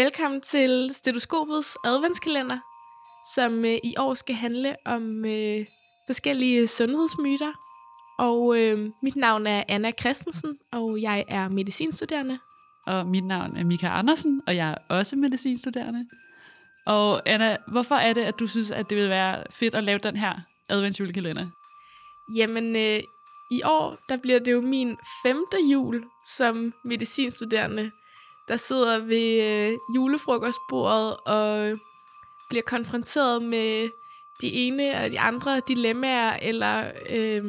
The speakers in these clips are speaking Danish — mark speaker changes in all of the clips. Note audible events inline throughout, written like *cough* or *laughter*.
Speaker 1: Velkommen til Stetoskopets adventskalender, som øh, i år skal handle om øh, forskellige sundhedsmyter. Og øh, mit navn er Anna Christensen, og jeg er medicinstuderende.
Speaker 2: Og mit navn er Mika Andersen, og jeg er også medicinstuderende. Og Anna, hvorfor er det, at du synes, at det vil være fedt at lave den her adventsjulekalender?
Speaker 1: Jamen, øh, i år, der bliver det jo min femte jul som medicinstuderende, der sidder ved øh, julefrokostbordet og bliver konfronteret med de ene og de andre dilemmaer, eller øh,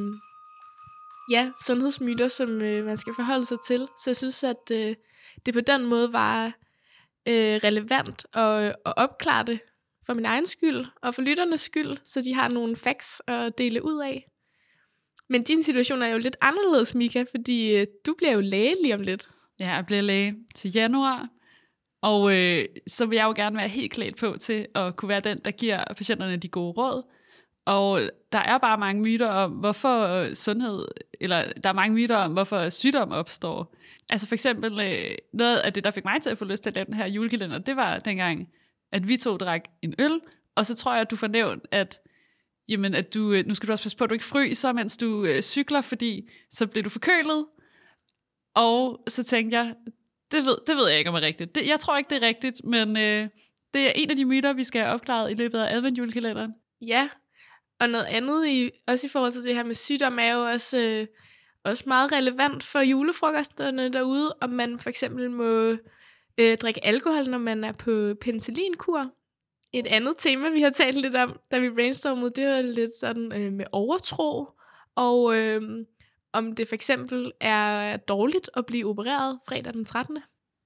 Speaker 1: ja, sundhedsmyter, som øh, man skal forholde sig til. Så jeg synes, at øh, det på den måde var øh, relevant at, at opklare det for min egen skyld, og for lytternes skyld, så de har nogle facts at dele ud af. Men din situation er jo lidt anderledes, Mika, fordi øh, du bliver jo læge lige om lidt.
Speaker 2: Ja, jeg bliver læge til januar, og øh, så vil jeg jo gerne være helt klædt på til at kunne være den, der giver patienterne de gode råd. Og der er bare mange myter om, hvorfor sundhed, eller der er mange myter om, hvorfor sygdom opstår. Altså for eksempel, øh, noget af det, der fik mig til at få lyst til at lave den her julekalender, det var dengang, at vi to drak en øl, og så tror jeg, at du får nævnt, at jamen, at du, øh, nu skal du også passe på, at du ikke fryser, mens du øh, cykler, fordi så bliver du forkølet. Og så tænkte jeg, det ved, det ved jeg ikke, om er rigtigt. Det, jeg tror ikke, det er rigtigt, men øh, det er en af de myter, vi skal have opklaret i løbet af adventjulekalenderen.
Speaker 1: Ja, og noget andet, i, også i forhold til det her med sygdom, er jo også, øh, også meget relevant for julefrokosterne derude, om man for eksempel må øh, drikke alkohol, når man er på penicillinkur. Et andet tema, vi har talt lidt om, da vi brainstormede, det var lidt sådan øh, med overtro, og øh, om det for eksempel er dårligt at blive opereret fredag den 13.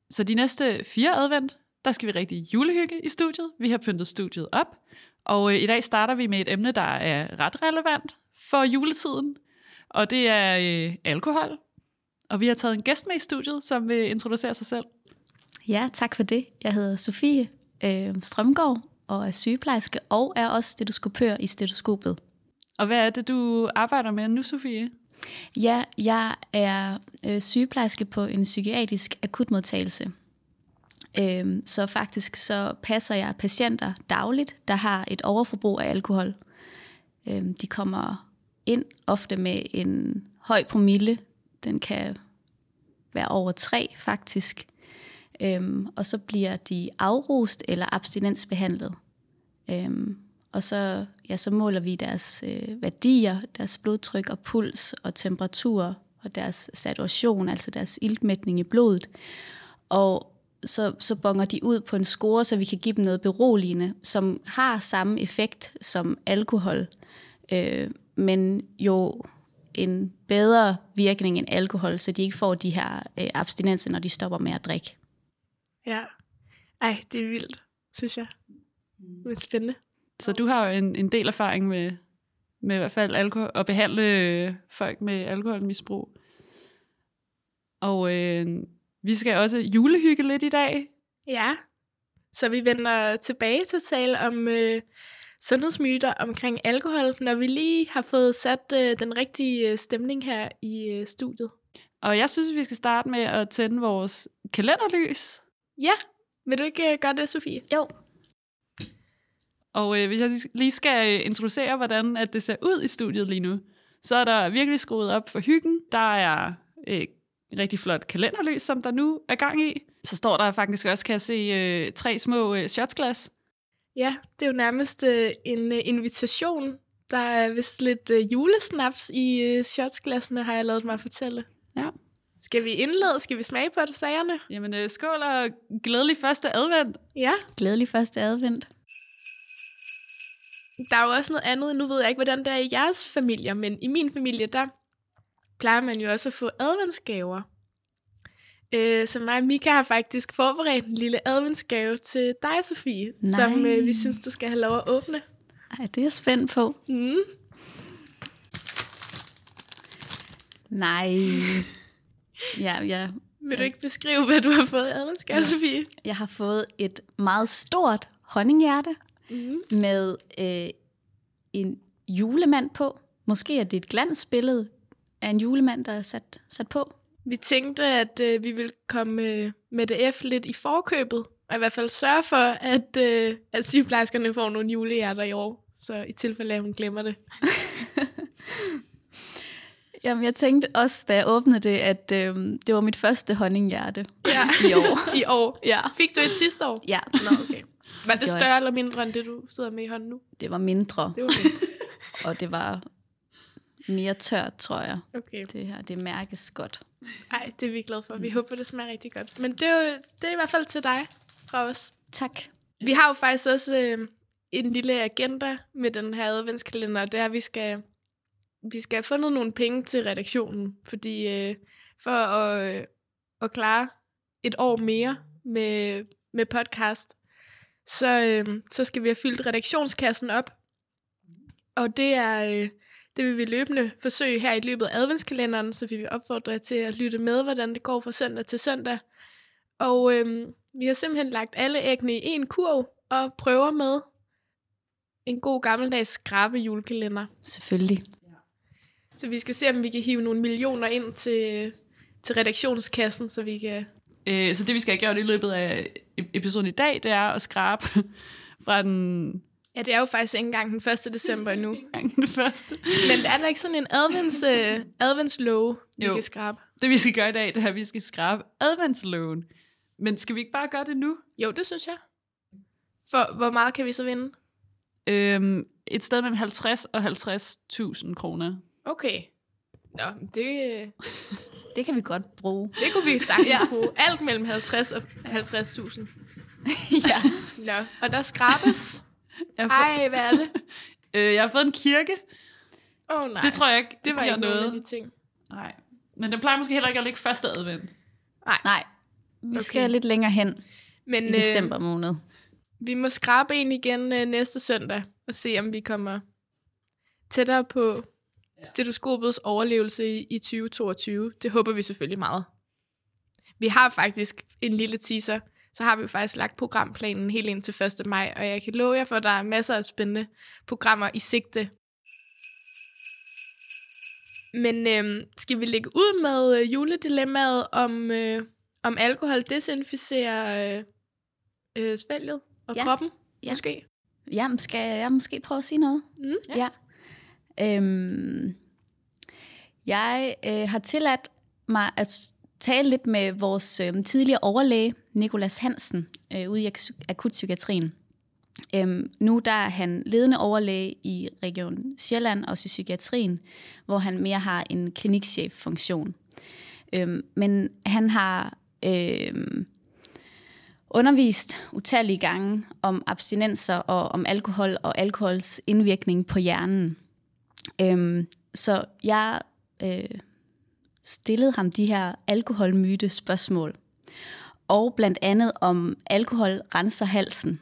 Speaker 2: Så de næste fire advent, der skal vi rigtig julehygge i studiet. Vi har pyntet studiet op, og øh, i dag starter vi med et emne, der er ret relevant for juletiden, og det er øh, alkohol. Og vi har taget en gæst med i studiet, som vil introducere sig selv.
Speaker 3: Ja, tak for det. Jeg hedder Sofie øh, Strømgaard og er sygeplejerske og er også stetoskopør i stetoskopet.
Speaker 2: Og hvad er det, du arbejder med nu, Sofie?
Speaker 3: Ja, jeg er øh, sygeplejerske på en psykiatrisk akutmodtagelse. Øh, så faktisk så passer jeg patienter dagligt, der har et overforbrug af alkohol. Øh, de kommer ind ofte med en høj promille. Den kan være over 3 faktisk. Øhm, og så bliver de afrost eller abstinensbehandlet. Øhm, og så, ja, så måler vi deres øh, værdier, deres blodtryk og puls og temperatur og deres saturation, altså deres iltmætning i blodet. Og så, så bonger de ud på en score, så vi kan give dem noget beroligende, som har samme effekt som alkohol, øh, men jo en bedre virkning end alkohol, så de ikke får de her øh, abstinenser, når de stopper med at drikke.
Speaker 1: Ja. Ej, det er vildt, synes jeg. Det er spændende.
Speaker 2: Så du har jo en, en del erfaring med, med i hvert fald alkohol, at behandle øh, folk med alkoholmisbrug. Og øh, vi skal også julehygge lidt i dag.
Speaker 1: Ja, så vi vender tilbage til at tale om øh, sundhedsmyter omkring alkohol, når vi lige har fået sat øh, den rigtige øh, stemning her i øh, studiet.
Speaker 2: Og jeg synes, vi skal starte med at tænde vores kalenderlys.
Speaker 1: Ja, vil du ikke uh, gøre det, Sofie?
Speaker 3: Jo.
Speaker 2: Og øh, hvis jeg lige skal øh, introducere, hvordan at det ser ud i studiet lige nu, så er der virkelig skruet op for hyggen. Der er øh, rigtig flot kalenderlys, som der nu er gang i. Så står der faktisk også, kan jeg se, øh, tre små øh, shotsglas.
Speaker 1: Ja, det er jo nærmest øh, en øh, invitation. Der er vist lidt øh, julesnaps i øh, shotsglassene, har jeg lavet mig fortælle.
Speaker 2: Ja.
Speaker 1: Skal vi indlede? Skal vi smage på det, sagerne?
Speaker 2: Jamen, øh, skål og glædelig første advent.
Speaker 1: Ja.
Speaker 3: Glædelig første advent.
Speaker 1: Der er jo også noget andet. Nu ved jeg ikke, hvordan det er i jeres familier, men i min familie, der plejer man jo også at få adventsgaver. Øh, så mig og Mika har faktisk forberedt en lille adventsgave til dig, Sofie,
Speaker 3: Nej.
Speaker 1: som øh, vi synes, du skal have lov at åbne.
Speaker 3: Ej, det er jeg spændt på.
Speaker 1: Mm.
Speaker 3: Nej. Ja, ja.
Speaker 1: Vil du ikke beskrive, hvad du har fået i adventsgave,
Speaker 3: Ja.
Speaker 1: Sofie?
Speaker 3: Jeg har fået et meget stort honninghjerte
Speaker 1: Mm.
Speaker 3: med øh, en julemand på. Måske er det et glansbillede af en julemand, der er sat, sat på.
Speaker 1: Vi tænkte, at øh, vi ville komme øh, med det F lidt i forkøbet, Og i hvert fald sørge for, at, øh, at sygeplejerskerne får nogle julehjerter i år. Så i tilfælde af, at hun glemmer det. *laughs*
Speaker 3: Jamen, jeg tænkte også, da jeg åbnede det, at øh, det var mit første honninghjerte
Speaker 1: Ja.
Speaker 3: i år. *laughs*
Speaker 1: I år.
Speaker 3: ja.
Speaker 1: Fik du et sidste år?
Speaker 3: ja,
Speaker 1: Nå, okay. Var det større eller mindre, end det, du sidder med i hånden nu?
Speaker 3: det var mindre,
Speaker 1: Det var fint. *laughs*
Speaker 3: og det var mere tørt, tror jeg.
Speaker 1: Okay.
Speaker 3: Det her, det mærkes godt.
Speaker 1: Ej, det er vi glade for. Vi håber, det smager rigtig godt. Men det er, jo, det er i hvert fald til dig fra os.
Speaker 3: Tak.
Speaker 1: Vi har jo faktisk også øh, en lille agenda med den her adventskalender, det er, at vi skal, vi skal have fundet nogle penge til redaktionen, fordi øh, for at, øh, at klare et år mere med, med podcast, så, øh, så skal vi have fyldt redaktionskassen op, og det er... Øh, det vil vi løbende forsøge her i løbet af adventskalenderen, så vi vil opfordre jer til at lytte med, hvordan det går fra søndag til søndag. Og øhm, vi har simpelthen lagt alle æggene i en kurv og prøver med en god gammeldags skrabe julekalender.
Speaker 3: Selvfølgelig.
Speaker 1: Så vi skal se, om vi kan hive nogle millioner ind til, til redaktionskassen, så vi kan...
Speaker 2: Øh, så det, vi skal have gjort i løbet af episoden i dag, det er at skrabe *laughs* fra den,
Speaker 1: Ja, det er jo faktisk ikke engang den 1. december endnu. *laughs*
Speaker 2: den første.
Speaker 1: Men er der ikke sådan en advents, øh, adventslove, vi
Speaker 2: Jo.
Speaker 1: kan skrabe?
Speaker 2: Det, vi skal gøre i dag, det er, at vi skal skrabe adventsloven. Men skal vi ikke bare gøre det nu?
Speaker 1: Jo, det synes jeg. For hvor meget kan vi så vinde?
Speaker 2: Øhm, et sted mellem 50 og 50.000 kroner.
Speaker 1: Okay. Nå, det, øh, *laughs*
Speaker 3: Det kan vi godt bruge.
Speaker 1: det kunne vi sagtens *laughs*
Speaker 3: Ja.
Speaker 1: bruge. Alt mellem 50 og 50.000. *laughs*
Speaker 3: ja.
Speaker 1: Nå, og der skrabes.
Speaker 2: Jeg fået,
Speaker 1: Ej, hvad er det? *laughs*
Speaker 2: øh, jeg har fået en kirke.
Speaker 1: Åh oh, nej,
Speaker 2: Det tror jeg ikke
Speaker 1: det var ikke noget.
Speaker 2: noget.
Speaker 1: af de ting.
Speaker 2: Nej. Men den plejer måske heller ikke at ligge første advent.
Speaker 3: Nej, vi
Speaker 1: Okay.
Speaker 3: skal lidt længere hen
Speaker 1: Men
Speaker 3: i december måned.
Speaker 1: Øh, vi må skrabe en igen øh, næste søndag, og se om vi kommer tættere på stetoskopets overlevelse i, i 2022. Det håber vi selvfølgelig meget. Vi har faktisk en lille teaser, så har vi jo faktisk lagt programplanen helt ind til 1. maj, og jeg kan love jer for, at der er masser af spændende programmer i sigte. Men øh, skal vi lægge ud med øh, juledilemmaet om, øh, om alkohol desinficerer øh, øh, svælget og
Speaker 3: Ja.
Speaker 1: ja. kroppen?
Speaker 3: Ja.
Speaker 1: Måske?
Speaker 3: Jamen, skal jeg måske prøve at sige noget?
Speaker 1: Mm.
Speaker 3: Ja. Øhm, jeg øh, har tilladt mig at tale lidt med vores øh, tidligere overlæge, Nikolas Hansen, øh, ude i akutpsykiatrien. Øhm, nu der er han ledende overlæge i Region Sjælland, også i psykiatrien, hvor han mere har en klinikchef-funktion. Øhm, men han har øhm, undervist utallige gange om abstinenser og om alkohol og alkohols indvirkning på hjernen. Øhm, så jeg øh, stillede ham de her alkoholmyte spørgsmål. Og blandt andet om alkohol renser halsen.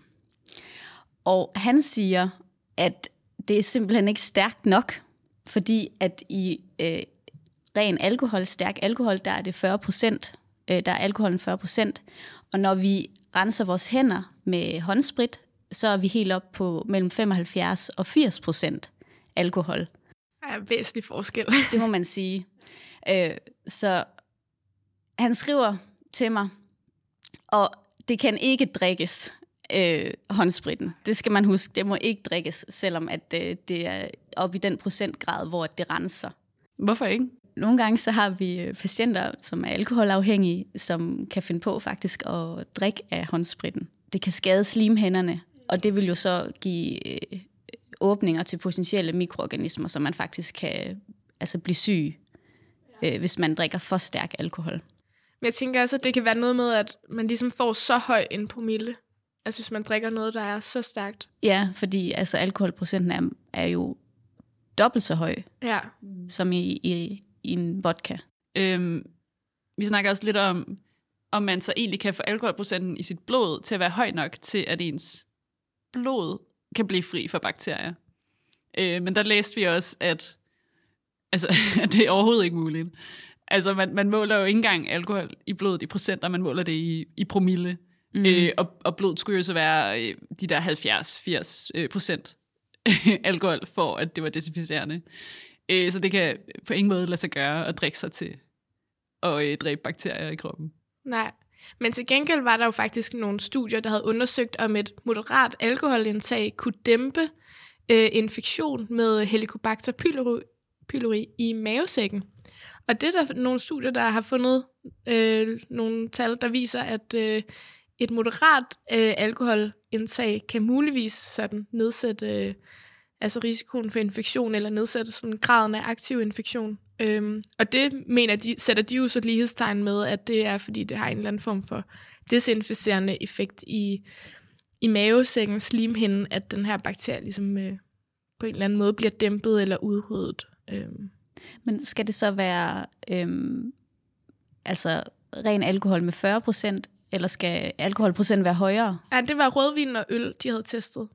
Speaker 3: Og han siger, at det er simpelthen ikke stærkt nok, fordi at i øh, ren alkohol, stærk alkohol, der er det 40 procent, øh, der er alkoholen 40 procent. Og når vi renser vores hænder med håndsprit, så er vi helt op på mellem 75 og 80 procent alkohol.
Speaker 1: Der er væsentlig forskel. *laughs*
Speaker 3: Det må man sige. Øh, så han skriver til mig, og det kan ikke drikkes, øh, håndspritten. Det skal man huske, det må ikke drikkes, selvom at, øh, det er op i den procentgrad, hvor det renser.
Speaker 2: Hvorfor ikke?
Speaker 3: Nogle gange så har vi øh, patienter, som er alkoholafhængige, som kan finde på faktisk at drikke af håndspritten. Det kan skade slimhænderne, og det vil jo så give øh, åbninger til potentielle mikroorganismer, så man faktisk kan altså blive syg, øh, hvis man drikker for stærk alkohol.
Speaker 1: Men jeg tænker også, at det kan være noget med, at man ligesom får så høj en promille. Altså hvis man drikker noget, der er så stærkt.
Speaker 3: Ja, fordi altså, alkoholprocenten er, er jo dobbelt så høj
Speaker 1: Ja.
Speaker 3: som i, i, i en vodka.
Speaker 2: Øhm, vi snakker også lidt om, om man så egentlig kan få alkoholprocenten i sit blod til at være høj nok til, at ens blod kan blive fri for bakterier. Øh, men der læste vi også, at, altså, *laughs* at det er overhovedet ikke muligt. Altså, man, man måler jo ikke engang alkohol i blodet i procenter, man måler det i, i promille. Mm. Øh, og, og blodet skulle jo så være øh, de der 70-80 øh, procent *laughs* alkohol, for at det var desinficerende. Øh, så det kan på ingen måde lade sig gøre at drikke sig til og øh, dræbe bakterier i kroppen.
Speaker 1: Nej. Men til gengæld var der jo faktisk nogle studier, der havde undersøgt, om et moderat alkoholindtag kunne dæmpe øh, infektion med Helicobacter pylori, pylori i mavesækken. Og det er der nogle studier, der har fundet øh, nogle tal, der viser, at øh, et moderat øh, alkoholindtag kan muligvis sådan nedsætte øh, altså risikoen for infektion, eller nedsætte sådan graden af aktiv infektion. Øhm, og det mener de, sætter de jo så lighedstegn med, at det er, fordi det har en eller anden form for desinficerende effekt i, i mavesækkens slimhinde, at den her bakterie ligesom øh, på en eller anden måde bliver dæmpet eller udryddet. Øhm.
Speaker 3: Men skal det så være øhm, altså ren alkohol med 40 procent, eller skal alkoholprocent være højere?
Speaker 1: Ja, det var rødvin og øl, de havde testet.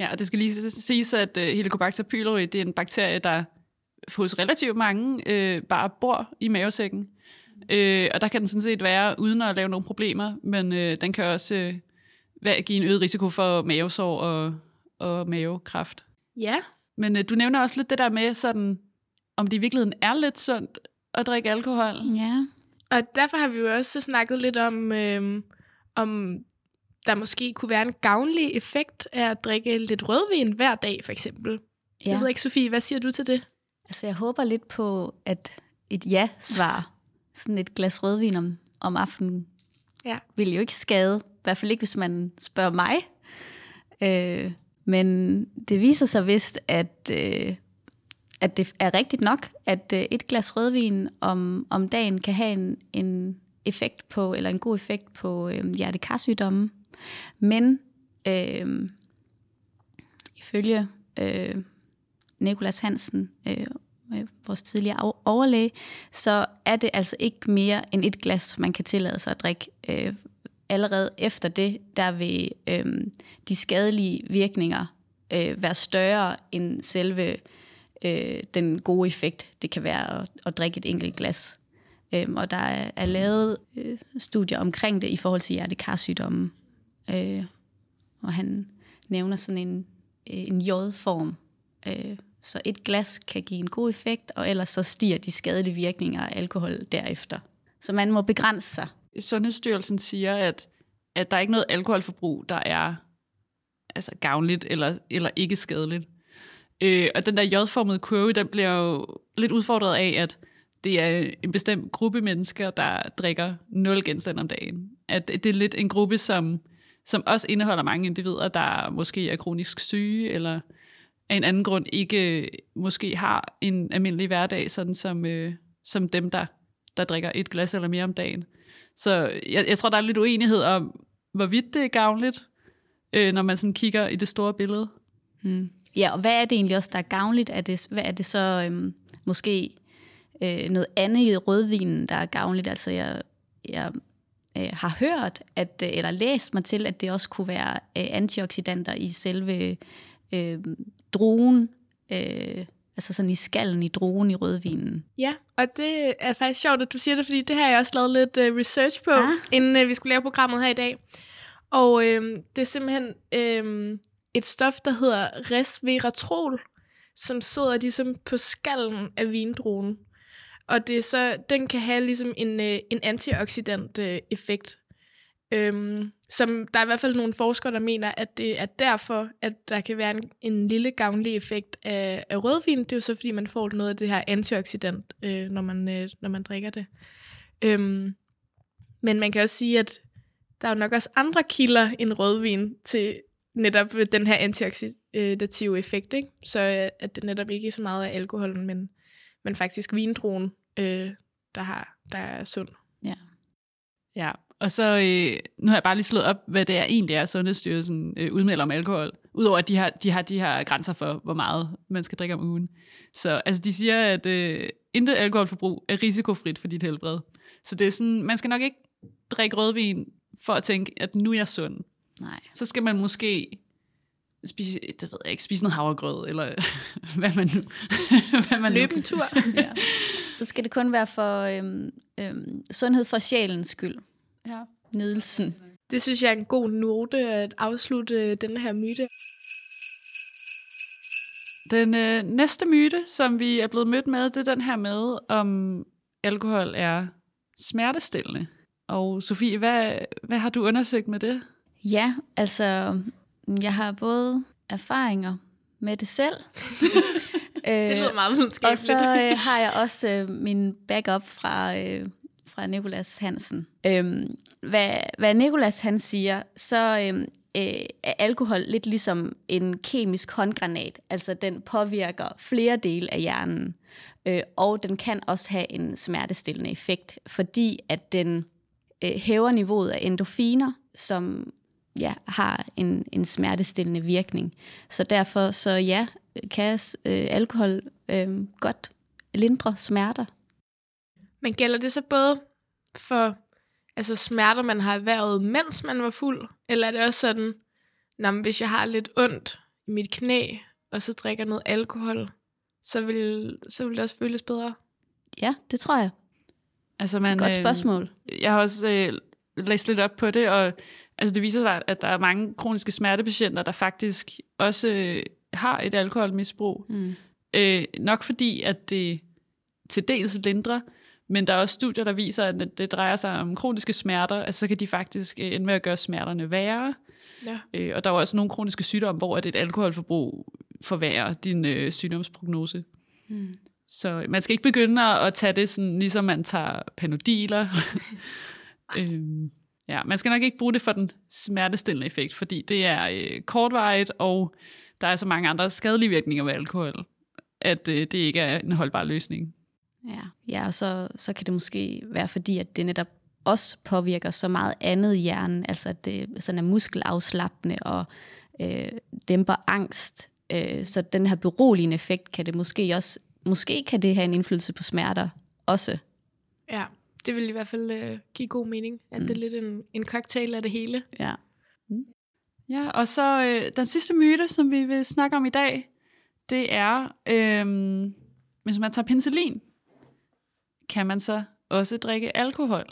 Speaker 2: Ja, og det skal lige siges, at uh, Helicobacter pylori, det er en bakterie, der hos relativt mange øh, bare bor i mavesækken. Øh, og der kan den sådan set være uden at lave nogle problemer, men øh, den kan også øh, være, give en øget risiko for mavesår og, og mavekræft.
Speaker 1: Ja.
Speaker 2: Men øh, du nævner også lidt det der med, sådan, om det i virkeligheden er lidt sundt at drikke alkohol.
Speaker 3: Ja.
Speaker 1: Og derfor har vi jo også snakket lidt om, øh, om der måske kunne være en gavnlig effekt af at drikke lidt rødvin hver dag, for eksempel. Ja. Jeg ved ikke, Sofie, hvad siger du til det?
Speaker 3: Altså, jeg håber lidt på, at et ja-svar, *laughs* sådan et glas rødvin om, om aftenen,
Speaker 1: ja.
Speaker 3: vil jo ikke skade. I hvert fald ikke, hvis man spørger mig. Øh, men det viser sig vist, at, øh, at det er rigtigt nok, at øh, et glas rødvin om, om dagen kan have en, en effekt på, eller en god effekt på øh, hjertekarsygdomme. Men øh, ifølge øh, Nikolas Hansen, øh, vores tidligere overlæge, så er det altså ikke mere end et glas, man kan tillade sig at drikke. Øh, allerede efter det, der vil øh, de skadelige virkninger øh, være større end selve øh, den gode effekt, det kan være at, at drikke et enkelt glas. Øh, og der er, er lavet øh, studier omkring det i forhold til hjertekarsygdomme. Øh, og han nævner sådan en, øh, en J-form, øh, så et glas kan give en god effekt, og ellers så stiger de skadelige virkninger af alkohol derefter. Så man må begrænse sig.
Speaker 2: Sundhedsstyrelsen siger, at, at der er ikke noget alkoholforbrug, der er altså gavnligt eller, eller ikke skadeligt. Øh, og den der J-formede kurve, den bliver jo lidt udfordret af, at det er en bestemt gruppe mennesker, der drikker nul genstande om dagen. At det er lidt en gruppe, som, som også indeholder mange individer, der måske er kronisk syge, eller af en anden grund ikke øh, måske har en almindelig hverdag, sådan som, øh, som dem, der, der drikker et glas eller mere om dagen. Så jeg, jeg tror, der er lidt uenighed om, hvorvidt det er gavnligt, øh, når man sådan kigger i det store billede.
Speaker 3: Hmm. Ja, og hvad er det egentlig også, der er gavnligt? Er det, hvad er det så øhm, måske øh, noget andet i rødvinen, der er gavnligt? Altså jeg, jeg øh, har hørt, at, øh, eller læst mig til, at det også kunne være øh, antioxidanter i selve øh, druen, øh, altså sådan i skallen i druen i rødvinen.
Speaker 1: Ja, og det er faktisk sjovt, at du siger det, fordi det har jeg også lavet lidt uh, research på, ah. inden uh, vi skulle lave programmet her i dag. Og øh, det er simpelthen øh, et stof, der hedder resveratrol, som sidder ligesom på skallen af vindruen. Og det er så, den kan have ligesom en, øh, en antioxidant øh, effekt. Øhm, som der er i hvert fald nogle forskere, der mener, at det er derfor, at der kan være en, en lille gavnlig effekt af, af rødvin. Det er jo så, fordi man får noget af det her antioxidant, øh, når, man, øh, når man drikker det. Øhm, men man kan også sige, at der er jo nok også andre kilder end rødvin til netop øh, den her antioxidative effekt. Ikke? Så øh, at det netop ikke er så meget af alkoholen, men, men faktisk vindruen, øh, der, har, der er sund.
Speaker 3: Ja.
Speaker 2: Ja, og så, øh, nu har jeg bare lige slået op, hvad det er egentlig er, Sundhedsstyrelsen øh, udmelder om alkohol. Udover at de har, de har de her grænser for, hvor meget man skal drikke om ugen. Så altså, de siger, at øh, intet alkoholforbrug er risikofrit for dit helbred. Så det er sådan, man skal nok ikke drikke rødvin for at tænke, at nu er jeg sund.
Speaker 3: Nej.
Speaker 2: Så skal man måske spise, det ved jeg ikke, spise noget havregrød, eller *laughs* hvad man nu... *laughs*
Speaker 1: hvad man Løbe en tur. *laughs*
Speaker 3: ja. Så skal det kun være for øhm, øhm, sundhed for sjælens skyld
Speaker 2: ja.
Speaker 3: nydelsen.
Speaker 1: Det synes jeg er en god note at afslutte den her myte.
Speaker 2: Den øh, næste myte, som vi er blevet mødt med, det er den her med, om alkohol er smertestillende. Og Sofie, hvad, hvad har du undersøgt med det?
Speaker 3: Ja, altså, jeg har både erfaringer med det selv. *laughs*
Speaker 1: det lyder meget videnskabeligt.
Speaker 3: Og så øh, har jeg også øh, min backup fra, øh, fra Nikolas Hansen. Øhm, hvad, hvad Nikolas han siger, så øh, øh, er alkohol lidt ligesom en kemisk håndgranat. Altså den påvirker flere dele af hjernen. Øh, og den kan også have en smertestillende effekt, fordi at den øh, hæver niveauet af endorfiner, som ja, har en, en smertestillende virkning. Så derfor, så ja, kan øh, alkohol øh, godt lindre smerter.
Speaker 1: Men gælder det så både for altså smerter, man har erhvervet, mens man var fuld? Eller er det også sådan, når hvis jeg har lidt ondt i mit knæ, og så drikker noget alkohol, så vil, så vil det også føles bedre?
Speaker 3: Ja, det tror jeg.
Speaker 2: Altså man,
Speaker 3: Godt spørgsmål.
Speaker 2: Øh, jeg har også øh, læst lidt op på det, og altså det viser sig, at der er mange kroniske smertepatienter, der faktisk også øh, har et alkoholmisbrug. Mm. Øh, nok fordi, at det til dels lindrer, men der er også studier, der viser, at det drejer sig om kroniske smerter, altså så kan de faktisk øh, ende med at gøre smerterne værre. Ja. Øh, og der er også nogle kroniske sygdomme, hvor et alkoholforbrug forværrer din øh, sygdomsprognose. Mm. Så man skal ikke begynde at tage det sådan, ligesom man tager panodiler. *laughs* øhm, ja, man skal nok ikke bruge det for den smertestillende effekt, fordi det er øh, kortvarigt, og der er så mange andre skadelige virkninger ved alkohol, at øh, det ikke er en holdbar løsning.
Speaker 3: Ja, ja og så, så kan det måske være fordi, at det netop også påvirker så meget andet i hjernen, altså at det sådan er muskelafslappende og øh, dæmper angst. Øh, så den her beroligende effekt kan det måske også, måske kan det have en indflydelse på smerter også.
Speaker 1: Ja, det vil i hvert fald øh, give god mening, at mm. det er lidt en, en cocktail af det hele.
Speaker 3: Ja.
Speaker 2: Mm. Ja, og så øh, den sidste myte, som vi vil snakke om i dag, det er, øh, hvis man tager penicillin, kan man så også drikke alkohol?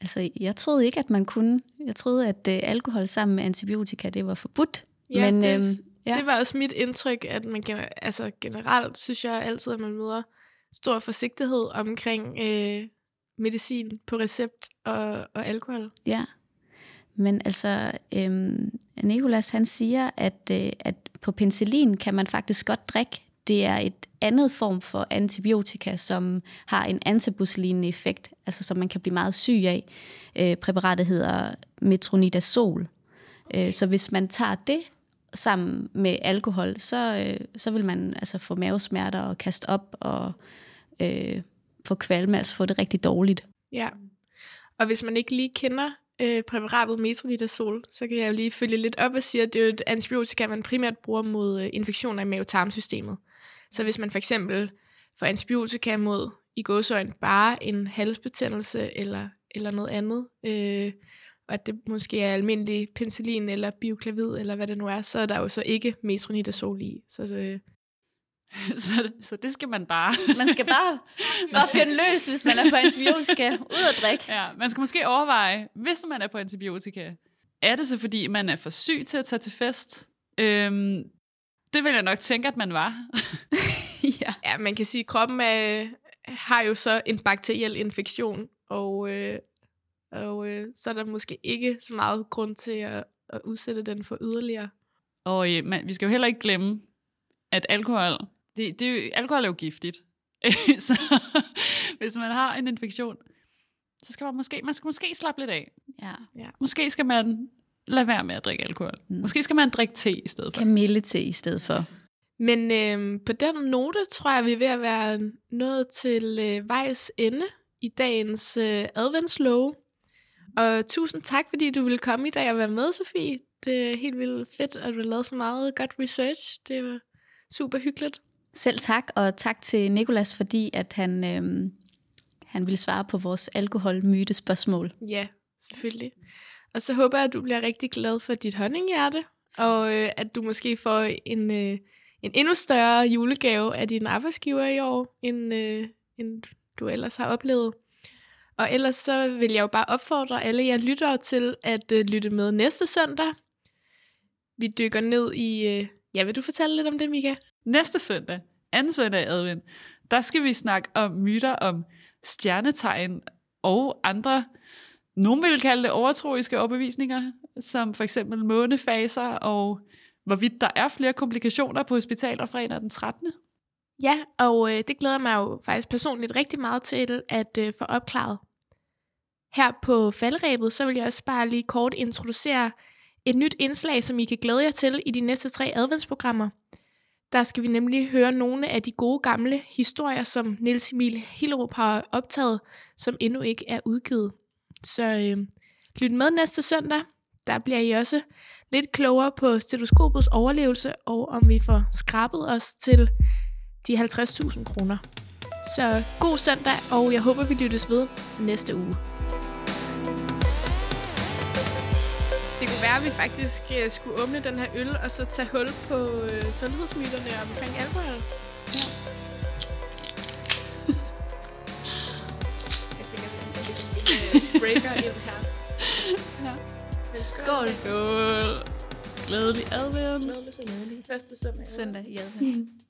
Speaker 3: Altså, jeg troede ikke, at man kunne. Jeg troede, at øh, alkohol sammen med antibiotika, det var forbudt.
Speaker 1: Ja, Men, det, øhm, ja. det var også mit indtryk, at man altså, generelt synes jeg altid, at man møder stor forsigtighed omkring øh, medicin på recept og, og alkohol.
Speaker 3: Ja, men altså, øhm, Nicolas han siger, at, øh, at på penicillin kan man faktisk godt drikke. Det er et andet form for antibiotika, som har en antabuslignende effekt, altså som man kan blive meget syg af. Øh, præparatet hedder metronidazol. Øh, så hvis man tager det sammen med alkohol, så, øh, så vil man altså få mavesmerter og kaste op og øh, få kvalme, altså få det rigtig dårligt.
Speaker 1: Ja, og hvis man ikke lige kender øh, præparatet metronidazol, så kan jeg jo lige følge lidt op og sige, at det er et antibiotika, man primært bruger mod øh, infektioner i mavetarmsystemet. Så hvis man for eksempel får antibiotika mod i gåsøjne bare en halsbetændelse eller, eller noget andet, øh, og at det måske er almindelig penicillin eller bioklavid eller hvad det nu er, så er der jo så ikke metronidazol i. Så det, *laughs*
Speaker 2: så, så det skal man bare.
Speaker 3: man skal bare, *laughs* bare finde løs, hvis man er på antibiotika. Ud og drikke.
Speaker 2: Ja, man skal måske overveje, hvis man er på antibiotika, er det så fordi, man er for syg til at tage til fest? Øhm, det vil jeg nok tænke, at man var. *laughs*
Speaker 1: ja. ja, man kan sige, at kroppen er, har jo så en bakteriel infektion, og, øh, og øh, så er der måske ikke så meget grund til at, at udsætte den for yderligere.
Speaker 2: Og øh, man, vi skal jo heller ikke glemme, at alkohol det, det er jo, alkohol er jo giftigt. *laughs* så hvis man har en infektion, så skal man måske, man skal måske slappe lidt af.
Speaker 3: Ja.
Speaker 2: ja. Måske skal man lade være med at drikke alkohol. Mm. Måske skal man drikke te i stedet for.
Speaker 3: Kamillete i stedet for.
Speaker 1: Men øh, på den note tror jeg, vi er ved at være nået til øh, vejs ende i dagens øh, adventslove. Og tusind tak, fordi du ville komme i dag og være med, Sofie. Det er helt vildt fedt, at du har lavet så meget godt research. Det var super hyggeligt.
Speaker 3: Selv tak, og tak til Nikolas, fordi at han, øhm, han ville svare på vores alkoholmyte spørgsmål.
Speaker 1: Ja, selvfølgelig. Og så håber jeg, at du bliver rigtig glad for dit honninghjerte, og øh, at du måske får en, øh, en endnu større julegave af din arbejdsgiver i år, end, øh, end du ellers har oplevet. Og ellers så vil jeg jo bare opfordre alle jer lyttere til at øh, lytte med næste søndag. Vi dykker ned i... Øh, ja, vil du fortælle lidt om det, Mika?
Speaker 2: Næste søndag, anden søndag i advent, der skal vi snakke om myter om stjernetegn og andre nogen vil kalde det overtroiske overbevisninger, som for eksempel månefaser og hvorvidt der er flere komplikationer på hospitaler fredag den 13.
Speaker 1: Ja, og øh, det glæder mig jo faktisk personligt rigtig meget til at øh, få opklaret. Her på faldrebet, så vil jeg også bare lige kort introducere et nyt indslag, som I kan glæde jer til i de næste tre adventsprogrammer. Der skal vi nemlig høre nogle af de gode gamle historier, som Niels Emil Hillerup har optaget, som endnu ikke er udgivet. Så øh, lyt med næste søndag. Der bliver I også lidt klogere på stetoskopets overlevelse, og om vi får skrabet os til de 50.000 kroner. Så god søndag, og jeg håber, vi lyttes ved næste uge. Det kunne være, at vi faktisk øh, skulle åbne den her øl, og så tage hul på øh, sundhedsmyterne omkring alkohol. Ja. jeg tænker, at det er en breaker ind her.
Speaker 2: Ja.
Speaker 3: Skål.
Speaker 2: Skål. Glædelig advent.
Speaker 1: Glædelig. Første søndag.
Speaker 3: Søndag i advent.